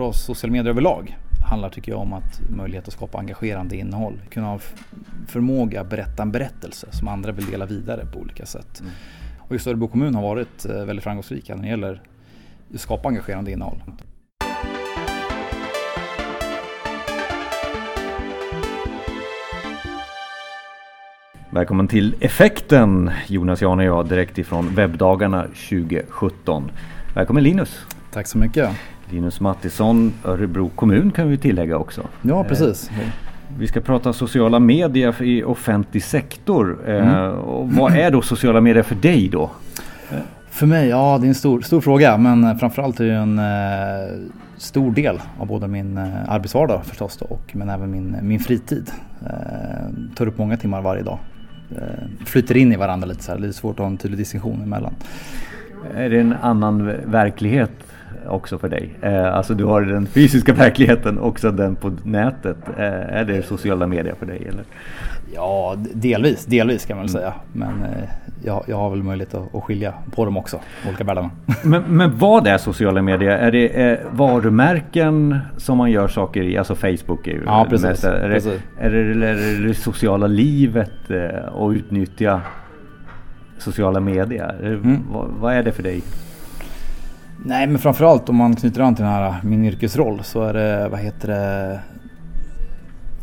bra sociala medier överlag handlar tycker jag om att möjlighet att skapa engagerande innehåll. Kunna ha förmåga att berätta en berättelse som andra vill dela vidare på olika sätt. Mm. Och just Örebro kommun har varit eh, väldigt framgångsrika när det gäller att skapa engagerande innehåll. Välkommen till Effekten! Jonas Jan och jag direkt ifrån webbdagarna 2017. Välkommen Linus! Tack så mycket! Linus Mattisson, Örebro kommun kan vi tillägga också. Ja, precis. Eh, vi ska prata sociala medier i offentlig sektor. Eh, mm. Och vad är då sociala medier för dig då? För mig, ja det är en stor, stor fråga men framförallt är det en eh, stor del av både min eh, arbetsvardag förstås då, och men även min, min fritid. Eh, tar upp många timmar varje dag. Eh, flyter in i varandra lite så här, det är svårt att ha en tydlig distinktion emellan. Är det en annan verklighet också för dig? Eh, alltså du har den fysiska verkligheten också den på nätet. Eh, är det sociala medier för dig eller? Ja, delvis, delvis kan man väl mm. säga. Men eh, jag, jag, har väl möjlighet att, att skilja på dem också, olika världarna. Men, men vad är sociala medier? Är det är varumärken som man gör saker i? Alltså Facebook är ju ja, precis, mest. Är, precis. Det, är, det, är det det sociala livet eh, och utnyttja sociala medier? Mm. Vad, vad är det för dig? Nej men framförallt om man knyter an till den här äh, min yrkesroll så är det, vad heter det,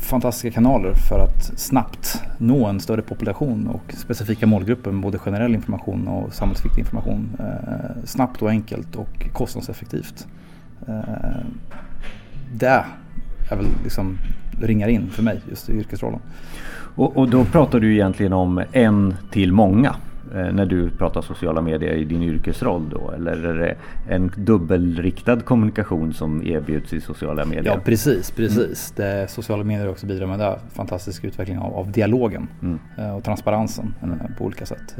fantastiska kanaler för att snabbt nå en större population och specifika målgrupper med både generell information och samhällsviktig information. Eh, snabbt och enkelt och kostnadseffektivt. Eh, det är väl liksom ringar in för mig just i yrkesrollen. Och, och då pratar du egentligen om en till många? Eh, när du pratar sociala medier i din yrkesroll då? Eller är det en dubbelriktad kommunikation som erbjuds i sociala medier? Ja precis, precis. Mm. Det sociala medier också bidrar med det. Fantastisk utveckling av, av dialogen mm. Eh, och transparensen mm. på olika sätt.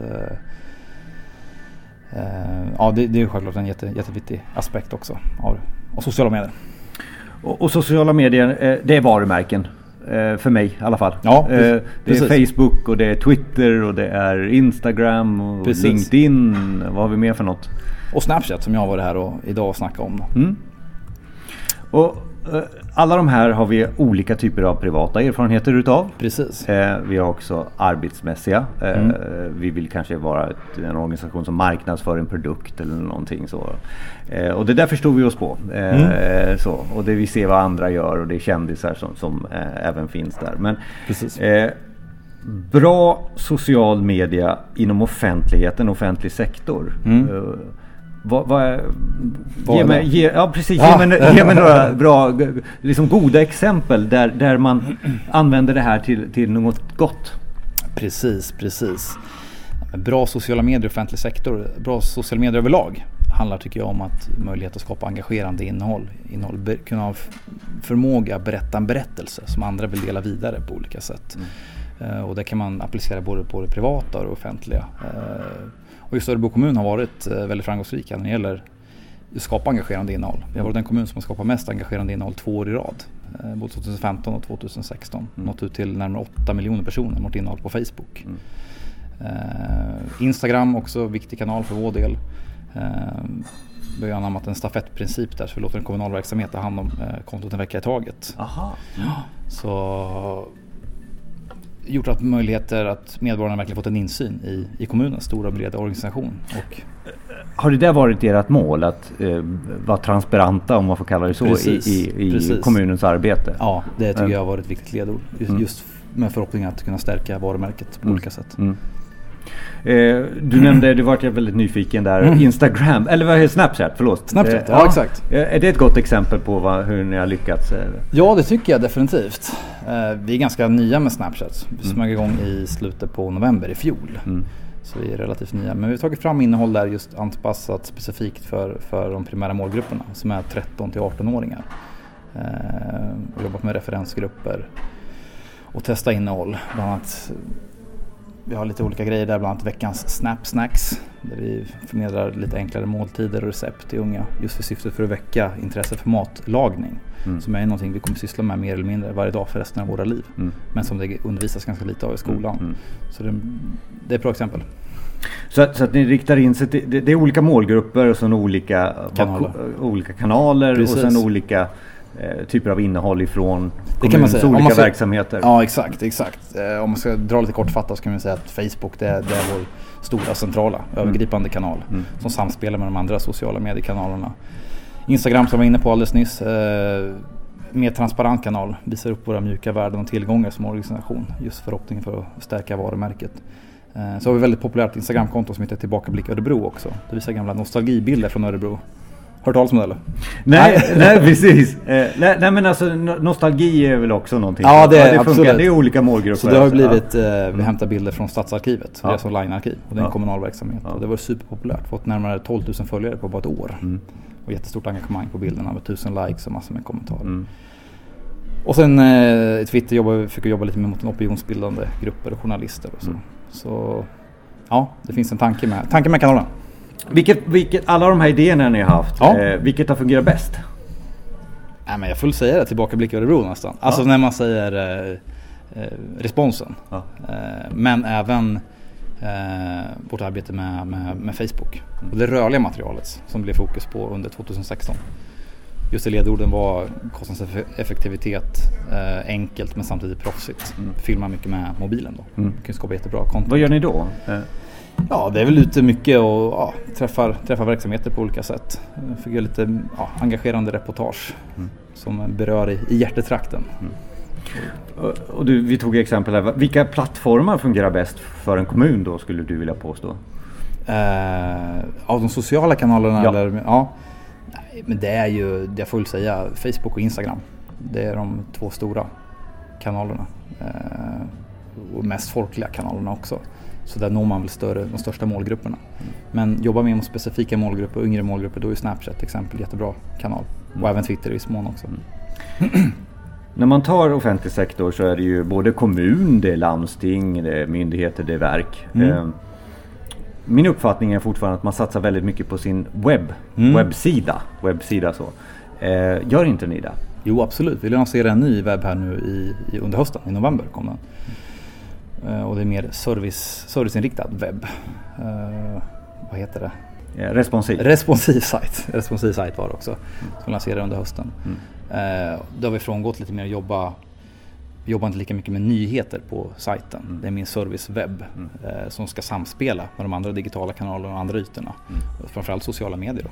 Ja det, det är självklart en jätte, jätteviktig aspekt också av, av sociala medier. Och, och sociala medier, det är varumärken? Eh, för mig i alla fall. Ja, eh, det precis. är Facebook och det är Twitter och det är Instagram och precis. LinkedIn. Vad har vi mer för något? Och Snapchat som jag har varit här och idag och snackat om. Mm. Och alla de här har vi olika typer av privata erfarenheter utav. Precis. Eh, vi har också arbetsmässiga. Eh, mm. Vi vill kanske vara en organisation som marknadsför en produkt eller någonting så. Och det där förstår vi oss på. Mm. Så. Och det vi ser vad andra gör och det är kändisar som, som även finns där. Men, Precis. Bra social media inom offentligheten, offentlig sektor. Mm. Vad, vad, vad ge, mig, ge, ja, precis, ja. Ge, mig, ge mig några bra, liksom goda exempel där, där man använder det här till, till något gott. Precis, precis. Bra sociala medier i offentlig sektor, bra sociala medier överlag handlar tycker jag om att möjlighet att skapa engagerande innehåll. innehåll kunna ha förmåga att berätta en berättelse som andra vill dela vidare på olika sätt. Mm. Uh, och det kan man applicera både på det privata och det offentliga. Uh, och just Örebro kommun har varit eh, väldigt framgångsrika när det gäller att skapa engagerande innehåll. Vi har varit den kommun som har skapat mest engagerande innehåll två år i rad. Eh, både 2015 och 2016. Mm. Nått ut till närmare 8 miljoner personer med vårt innehåll på Facebook. Mm. Instagram också viktig kanal för vår del. Vi har anammat en stafettprincip där så vi låter en kommunal verksamhet ta hand om kontot en vecka i taget. Aha. Mm. Så gjort att möjligheter att medborgarna verkligen fått en insyn i, i kommunens stora breda organisation. Och har det där varit ert mål? Att eh, vara transparenta om man får kalla det så precis, i, i, i kommunens arbete? Ja, det tycker jag har varit ett viktigt ledord. Just, mm. med förhoppningen att kunna stärka varumärket på mm. olika sätt. Mm. Eh, du nämnde, du vart väldigt nyfiken där, mm. Instagram, eller vad är Snapchat? Förlåt. Snapchat, eh, ja, exakt. Eh, är det ett gott exempel på vad, hur ni har lyckats? Eh? Ja det tycker jag definitivt. Eh, vi är ganska nya med Snapchat. Vi mm. smög igång i slutet på november i fjol. Mm. Så vi är relativt nya. Men vi har tagit fram innehåll där just anpassat specifikt för, för de primära målgrupperna som är 13 till 18-åringar. Eh, och jobbat med referensgrupper och testa innehåll. Bland annat vi har lite olika grejer där, bland annat veckans Snap Snacks. Där vi förmedlar lite enklare måltider och recept till unga. Just för syftet för att väcka intresse för matlagning. Mm. Som är någonting vi kommer syssla med mer eller mindre varje dag för resten av våra liv. Mm. Men som det undervisas ganska lite av i skolan. Mm. mm. Så det, det är ett bra exempel. Så att, så att ni riktar in sig till, det, det är olika målgrupper och sen olika kanaler, olika kanaler och sen olika typer av innehåll ifrån säga. olika ska, verksamheter. Ja exakt, exakt. Eh, om man ska dra lite kortfattat så kan man säga att Facebook det, det är vår stora centrala mm. övergripande kanal mm. som samspelar med de andra sociala mediekanalerna. Instagram som vi var inne på alldeles nyss. Eh, mer transparent kanal, visar upp våra mjuka värden och tillgångar som organisation. Just förhoppningen för att stärka varumärket. Eh, så har vi väldigt populärt Instagramkonto som heter Tillbakablick Örebro också. Det visar gamla nostalgibilder från Örebro. Hört talas om det eller? Nej, nej precis. Eh, nej, men alltså nostalgi är väl också någonting. Ja det, är ja, det funkar. Absolut. Det är olika målgrupper. Så det har blivit, eh, vi hämtar bilder från Stadsarkivet. Ja. Det är som line-arkiv och det är en ja. kommunal verksamhet. Ja. Och det var superpopulärt. Fått närmare 12 000 följare på bara ett år. Mm. Och jättestort engagemang på bilderna med tusen likes och massor med kommentarer. Mm. Och sen eh, Twitter jobbar, fick jag jobba lite med mot opinionsbildande grupper och journalister och så. Mm. Så ja, det finns en tanke med, tanke med kanalen. Vilket, vilket, alla de här idéerna ni har haft, ja. eh, vilket har fungerat bäst? Nej, men jag får säga det, tillbakablick Örebro nästan. Ja. Alltså när man säger eh, eh, responsen. Ja. Eh, men även eh, vårt arbete med, med, med Facebook. Mm. Och det rörliga materialet som blev fokus på under 2016. Just det ledorden var kostnadseffektivitet, eh, enkelt men samtidigt proffsigt. Mm. Filma mycket med mobilen då. Mm. kan skapa jättebra content. Vad gör ni då? Ja, det är väl ute mycket och ja, träffar, träffar verksamheter på olika sätt. Fick göra lite ja, engagerande reportage mm. som berör i, i hjärtetrakten. Mm. Och du, vi tog exempel här. Vilka plattformar fungerar bäst för en kommun då skulle du vilja påstå? Eh, av de sociala kanalerna? Ja. Eller, ja. Nej, men det är ju, jag får väl säga, Facebook och Instagram. Det är de två stora kanalerna. Eh, och mest folkliga kanalerna också. Så där når man väl större, de största målgrupperna. Mm. Men jobbar man med specifika målgrupper, yngre målgrupper, då är Snapchat till exempel jättebra kanal. Mm. Och även Twitter i viss mån också. Mm. När man tar offentlig sektor så är det ju både kommun, det är landsting, det är myndigheter, det är verk. Mm. Eh, min uppfattning är fortfarande att man satsar väldigt mycket på sin webb, mm. webbsida. webbsida så. Eh, gör inte ni det? Jo absolut, vi lanserar en ny webb här nu i, i under hösten, i november kom den. Eh, och det är mer service, serviceinriktad webb. Uh, vad heter det? Responsiv. Responsiv sajt. Responsiv sajt var det också. Som lanserade under hösten. Mm. Uh, då har vi frångått lite mer att jobba vi jobbar inte lika mycket med nyheter på sajten. Mm. Det är min servicewebb mm. eh, som ska samspela med de andra digitala kanalerna och andra ytorna. Mm. Framförallt sociala medier. Då.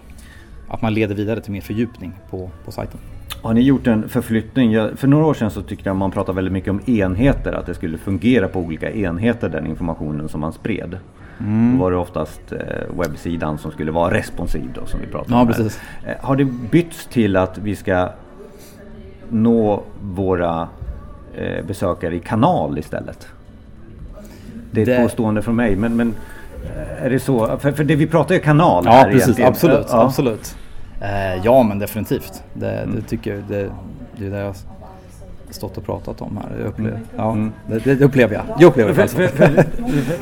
Att man leder vidare till mer fördjupning på, på sajten. Har ni gjort en förflyttning? Jag, för några år sedan så tyckte jag man pratade väldigt mycket om enheter, att det skulle fungera på olika enheter den informationen som man spred. Mm. Då var det oftast eh, webbsidan som skulle vara responsiv då som vi pratade ja, om. Precis. Eh, har det bytts till att vi ska nå våra eh, besökare i kanal istället? Det är ett det... påstående från mig men, men är det så? För, för det vi pratar ju kanal Ja precis, egentligen. absolut. Ja. absolut. Eh, ja men definitivt. Det, mm. det tycker jag. Det, det är det jag stått och pratat om här. Jag upplever, mm. ja, mm. det, det, upplever jag. jag upplever för, för, för,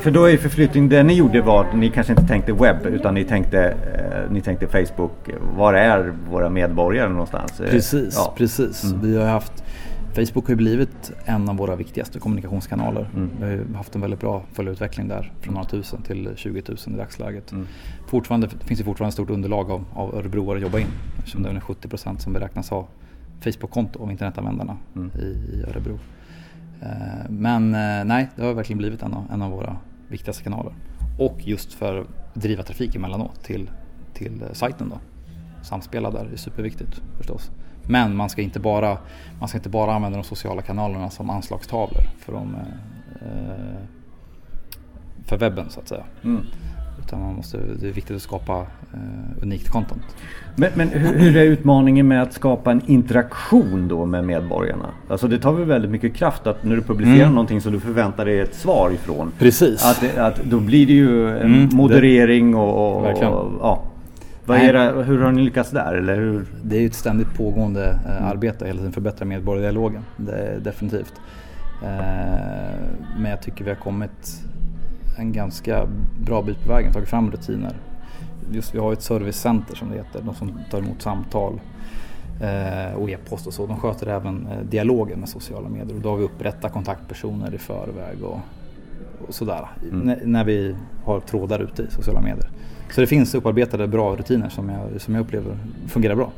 för, då är förflyttning, det ni gjorde var att ni kanske inte tänkte webb utan ni tänkte, eh, ni tänkte Facebook. Var är våra medborgare någonstans? Precis, ja. precis. Mm. Vi har haft Facebook har ju blivit en av våra viktigaste kommunikationskanaler. Mm. Vi har haft en väldigt bra följarutveckling där från några tusen till 20 000 i dagsläget. Mm. Fortfarande det finns det fortfarande ett stort underlag av, av örebroare att jobba in eftersom det är 70 procent som beräknas ha Facebook-konto av internetanvändarna mm. i, i, Örebro. Eh, men eh, nej, det har verkligen blivit en av, en av våra viktigaste kanaler. Och just för att driva trafik emellanåt till, till eh, sajten då. Samspela där är superviktigt förstås. Men man ska inte bara, man ska inte bara använda de sociala kanalerna som anslagstavlor för, de, eh, för webben så att säga. Mm. Utan man måste, det är viktigt att skapa eh, unikt content. Men, men hur, hur, är utmaningen med att skapa en interaktion då med medborgarna? Alltså det tar väl väldigt mycket kraft att när du publicerar mm. någonting som du förväntar dig ett svar ifrån. Precis. Att, att då blir det ju en mm, moderering det, och, och, och ja, det, hur har ni lyckats där? Eller hur? Det är ett ständigt pågående eh, arbete, hela tiden förbättra medborgardialogen. Det definitivt. Eh, men jag tycker vi har kommit en ganska bra bit på vägen tagit fram rutiner. Just vi har ett servicecenter som det heter, de som tar emot samtal eh, och e-post och så. De sköter även eh, dialogen med sociala medier och då har vi upprättat kontaktpersoner i förväg och, och sådär. Mm. När vi har trådar ute i sociala medier. Så det finns upparbetade bra rutiner som jag, som jag upplever fungerar bra.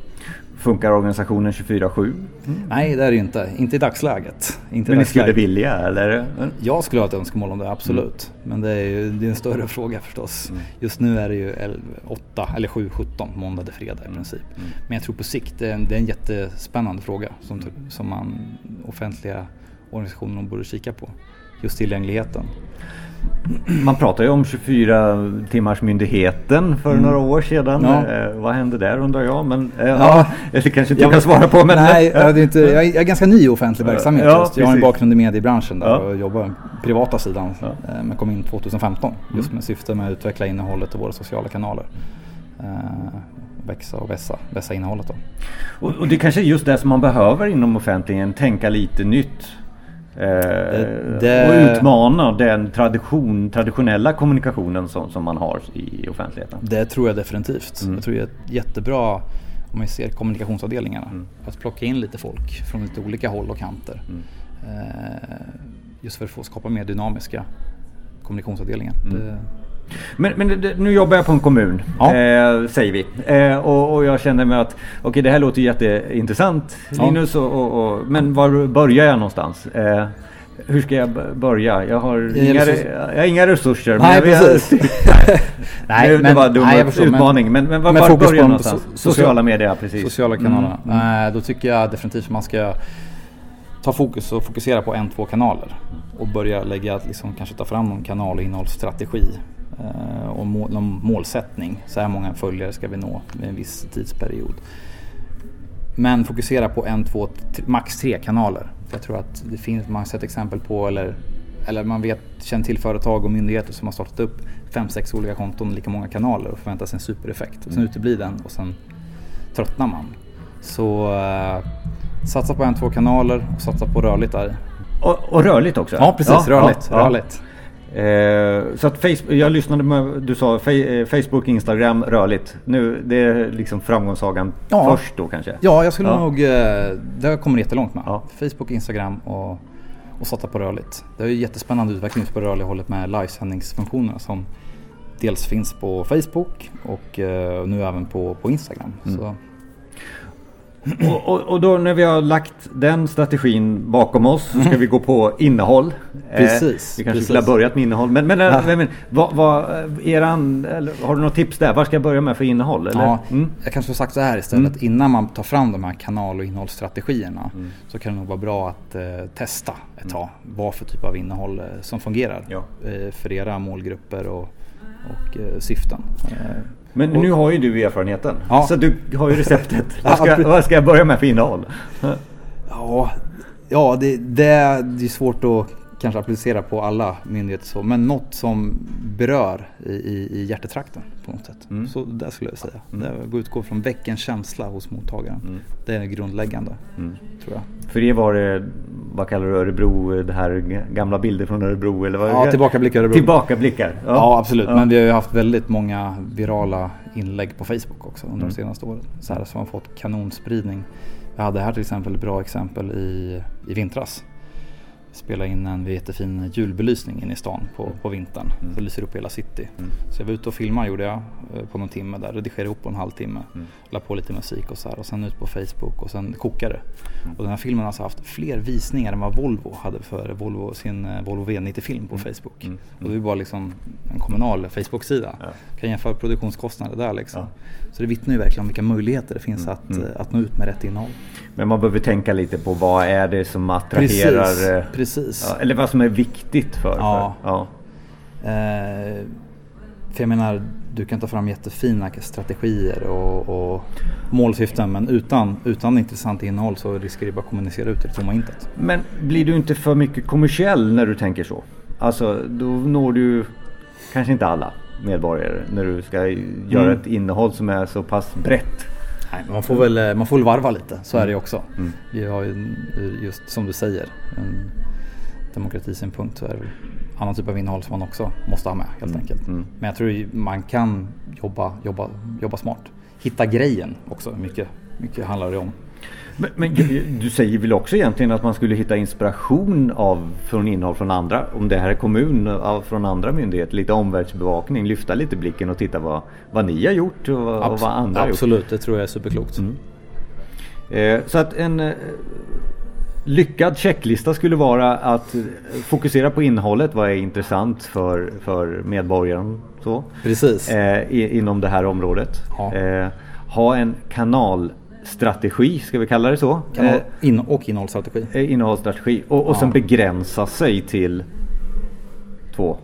Funkar organisationen 24-7? Mm. Nej det är det ju inte, inte i dagsläget. Inte Men ni skulle vilja eller? Jag skulle ha ett önskemål om det, absolut. Mm. Men det är ju det är en större fråga förstås. Mm. Just nu är det ju 8 eller 7-17 måndag till fredag i mm. princip. Mm. Men jag tror på sikt det är en, det är en jättespännande fråga som, som man offentliga organisationer borde kika på. Just tillgängligheten. Man pratar ju om 24 timmars myndigheten för mm. några år sedan. Ja. Eh, vad hände där undrar jag. Men, eh, ja. det kanske inte du kan svara på. Men, nej, det är inte, jag är ganska ny i offentlig verksamhet. Ja, just. Jag har en bakgrund i mediebranschen där ja. och jobbar privata sidan. Ja. Eh, men kom in 2015 just mm. med syfte med att utveckla innehållet i våra sociala kanaler. Eh, växa och vässa, vässa innehållet. Då. Och, och det kanske är just det som man behöver inom offentligheten, tänka lite nytt. Eh, det... Och utmana den tradition, traditionella kommunikationen som, som man har i offentligheten. Det tror jag definitivt. Mm. Jag tror det är jättebra om vi ser kommunikationsavdelningarna. Mm. Att plocka in lite folk från lite olika håll och kanter. Mm. Eh, just för att få skapa mer dynamiska kommunikationsavdelningar. Mm. Det, men, men nu jobbar jag på en kommun, ja. eh, säger vi. Eh, och, och, jag känner mig att okej okay, det här låter jätteintressant Linus, ja. och, och, men var börjar jag någonstans? Eh, hur ska jag börja? Jag har, inga, jag har inga resurser. Nej, men precis. nej, nej, men, det var en dum nej, utmaning. Men, men, men var börjar jag någonstans? So sociala medier, precis. Sociala kanaler. Mm. Mm. då tycker jag definitivt att man ska ta fokus och fokusera på en, två kanaler. Och börja lägga, liksom, kanske ta fram någon kanal och innehållsstrategi. Eh, och mål, någon målsättning. Så här många följare ska vi nå med en viss tidsperiod. Men fokusera på en, två, max tre kanaler. Jag tror att det finns, man har sett exempel på eller, eller man vet, känner till företag och myndigheter som har startat upp fem, sex olika konton, lika många kanaler och förväntar sig en supereffekt. Och sen mm. uteblir den och sen tröttnar man. Så uh, satsa på en, två kanaler och satsa på rörligt där. Och, och rörligt också? Ja precis, ja, rörligt. Ja, rörligt. Eh, så att Facebook, jag lyssnade med, du sa eh, Facebook, Instagram, rörligt. Nu, det är liksom framgångssagan ja. först då kanske? Ja, jag skulle ja. nog, eh, det kommer jättelångt med. Ja. Facebook, Instagram och, och satsa på rörligt. Det är ju jättespännande utveckling på rörliga hållet med livesändningsfunktionerna som dels finns på Facebook och uh, nu även på, på Instagram. Mm. Och, och, och, då när vi har lagt den strategin bakom oss så ska mm. vi gå på innehåll. Eh, precis. Eh, vi kanske skulle ha börjat med innehåll. Men, men, ja. men vad, vad, eran, har du något tips där? Vad ska jag börja med för innehåll? Eller? Ja, mm. Jag kanske har sagt så här istället. Mm. Innan man tar fram de här kanal och innehållsstrategierna mm. så kan det nog vara bra att eh, testa ett mm. tag. Vad för typ av innehåll eh, som fungerar ja. eh, för era målgrupper och, och eh, syften. Men nu har ju du erfarenheten. Ja. Så du har ju receptet. vad, ska, vad ska jag börja med för innehåll? Ja, ja det, det, är svårt att kanske applicera på alla myndigheter så. Men något som berör i, i, i hjärtetrakten på något sätt. Mm. Så det skulle jag säga. Mm. Det utgår från väck en känsla hos mottagaren. Mm. Det är grundläggande mm. tror jag. För er var det, vad kallar du Örebro, det här gamla bilder från Örebro? Eller vad ja, tillbakablickar Örebro. Tillbakablickar? Ja, ja absolut. Ja. Men vi har ju haft väldigt många virala inlägg på Facebook också under de mm. senaste åren. Så här som har fått kanonspridning. Jag hade här till exempel ett bra exempel i, i vintras spela in en jättefin julbelysning inne i stan på, på vintern. Mm. Så lyser upp hela city. Mm. Så jag var ute och filmade gjorde jag eh, på någon timme där. Redigerade ihop på en halvtimme. Mm. La på lite musik och så här. Och sen ut på Facebook och sen kokade mm. Och den här filmen har alltså haft fler visningar än vad Volvo hade för Volvo, sin eh, Volvo V90-film på mm. Facebook. Mm. Och det är bara liksom en kommunal Facebook-sida. Ja. Kan jämföra produktionskostnader där liksom. Ja. Så det vittnar ju verkligen om vilka möjligheter det finns att, eh, att nå ut med rätt innehåll. Men man behöver tänka lite på vad är det som attraherar? Precis, precis. Ja, eller vad som är viktigt för. Ja. För, ja. Eh, för jag menar, du kan ta fram jättefina strategier och, och målsyften men utan, utan intressant innehåll så riskerar du bara att kommunicera ut det tomma intet. Men blir du inte för mycket kommersiell när du tänker så? Alltså då når du kanske inte alla medborgare när du ska göra mm. ett innehåll som är så pass brett. Nej, man, får väl, eh, man får väl varva lite, så är det också. Mm. Vi har ju just som du säger, en demokratisynpunkt så är det annan typ av innehåll som man också måste ha med helt mm. enkelt. Mm. Men jag tror man kan jobba, jobba, jobba smart. Hitta grejen också, mycket, mycket handlar det om. Men, men, du säger väl också egentligen att man skulle hitta inspiration av, från innehåll från andra, om det här är kommun, av, från andra myndigheter, lite omvärldsbevakning, lyfta lite blicken och titta vad, vad ni har gjort och, Abs och vad andra har gjort. Absolut, det tror jag är superklokt. Mm. Eh, så att en eh, lyckad checklista skulle vara att fokusera på innehållet. Vad är intressant för, för medborgaren? Så, Precis. Eh, i, inom det här området. Ja. Eh, ha en kanalstrategi, ska vi kalla det så? Kanal, eh, in, och innehållsstrategi. Eh, innehållsstrategi. Och, och ja. sen begränsa sig till två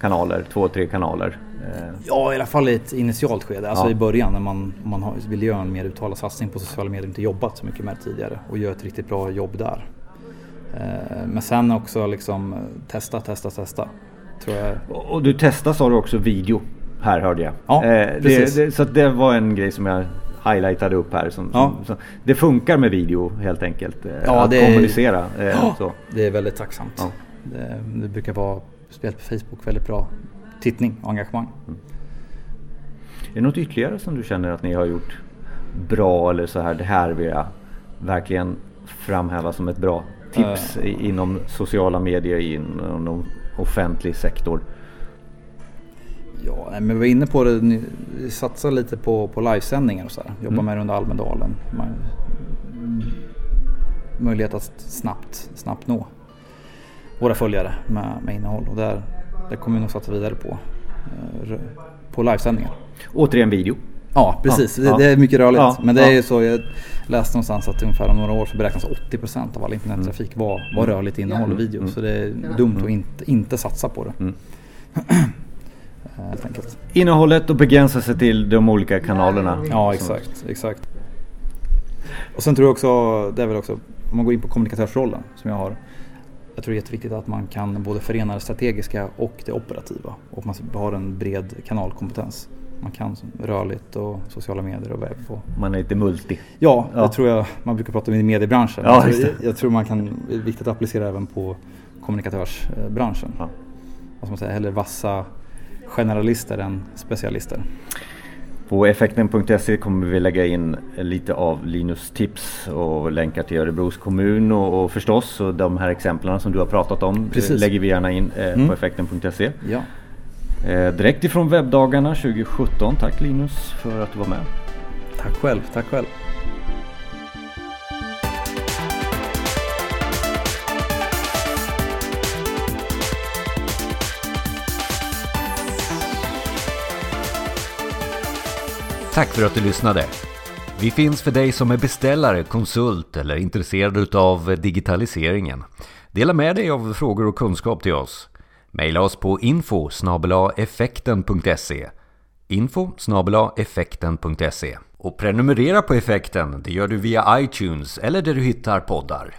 kanaler, två, tre kanaler. Eh, ja, i alla fall i ett initialt skede. Alltså ja. i början när man, man har, vill göra en mer uttalad satsning på sociala medier. Inte jobbat så mycket med det tidigare och gör ett riktigt bra jobb där. Eh, men sen också liksom testa, testa, testa. Tror jag. Och du testar sa du också video här hörde jag. Ja, eh, precis. Det, det, så det var en grej som jag highlightade upp här. Som, ja. som, som, det funkar med video helt enkelt. Ja, att det kommunicera. Är, ja, så. Det är väldigt tacksamt. Ja. Det, det brukar vara, speciellt på Facebook, väldigt bra tittning och engagemang. Mm. Är det något ytterligare som du känner att ni har gjort bra eller så här, det här vill jag verkligen framhäva som ett bra tips uh. inom sociala medier, inom offentlig sektor? Ja, men vi var inne på det, vi satsar lite på, på livesändningar och så här. Jobbar mm. med det under Almedalen. Möjlighet att snabbt, snabbt nå våra följare med, med innehåll och där det kommer vi nog satsa vidare på. Eh, på livesändningar. Återigen video. Ja precis, ja, det, det, är mycket rörligt. Ja, men det är ju så, jag läste någonstans att ungefär om några år så beräknas 80% av all internettrafik mm. vara var rörligt innehåll och video. Mm. Så det är dumt att inte, inte satsa på det. Mm. Innehållet och begränsa sig till de olika kanalerna. Ja exakt, exakt. Och sen tror jag också, det är väl också, om man går in på kommunikatörsrollen som jag har jag tror det är jätteviktigt att man kan både förena det strategiska och det operativa och man har en bred kanalkompetens. Man kan rörligt och sociala medier och webb. Och... Man är lite multi. Ja, ja, det tror jag man brukar prata om i mediebranschen. Ja, jag, jag, tror man kan, det är viktigt att applicera även på kommunikatörsbranschen. Ja. Vad ska man säga, hellre vassa generalister än specialister. På effekten.se kommer vi lägga in lite av Linus tips och länkar till Örebros kommun och, och förstås och de här exemplen som du har pratat om Precis. lägger vi gärna in eh, mm. på effekten.se. Ja. Eh, direkt ifrån webbdagarna 2017. Tack Linus för att du var med. Tack själv, tack själv. Tack för att du lyssnade. Vi finns för dig som är beställare, konsult eller intresserad av digitaliseringen. Dela med dig av frågor och kunskap till oss. Maila oss på info effekten.se info effekten.se Och prenumerera på effekten, det gör du via iTunes eller där du hittar poddar.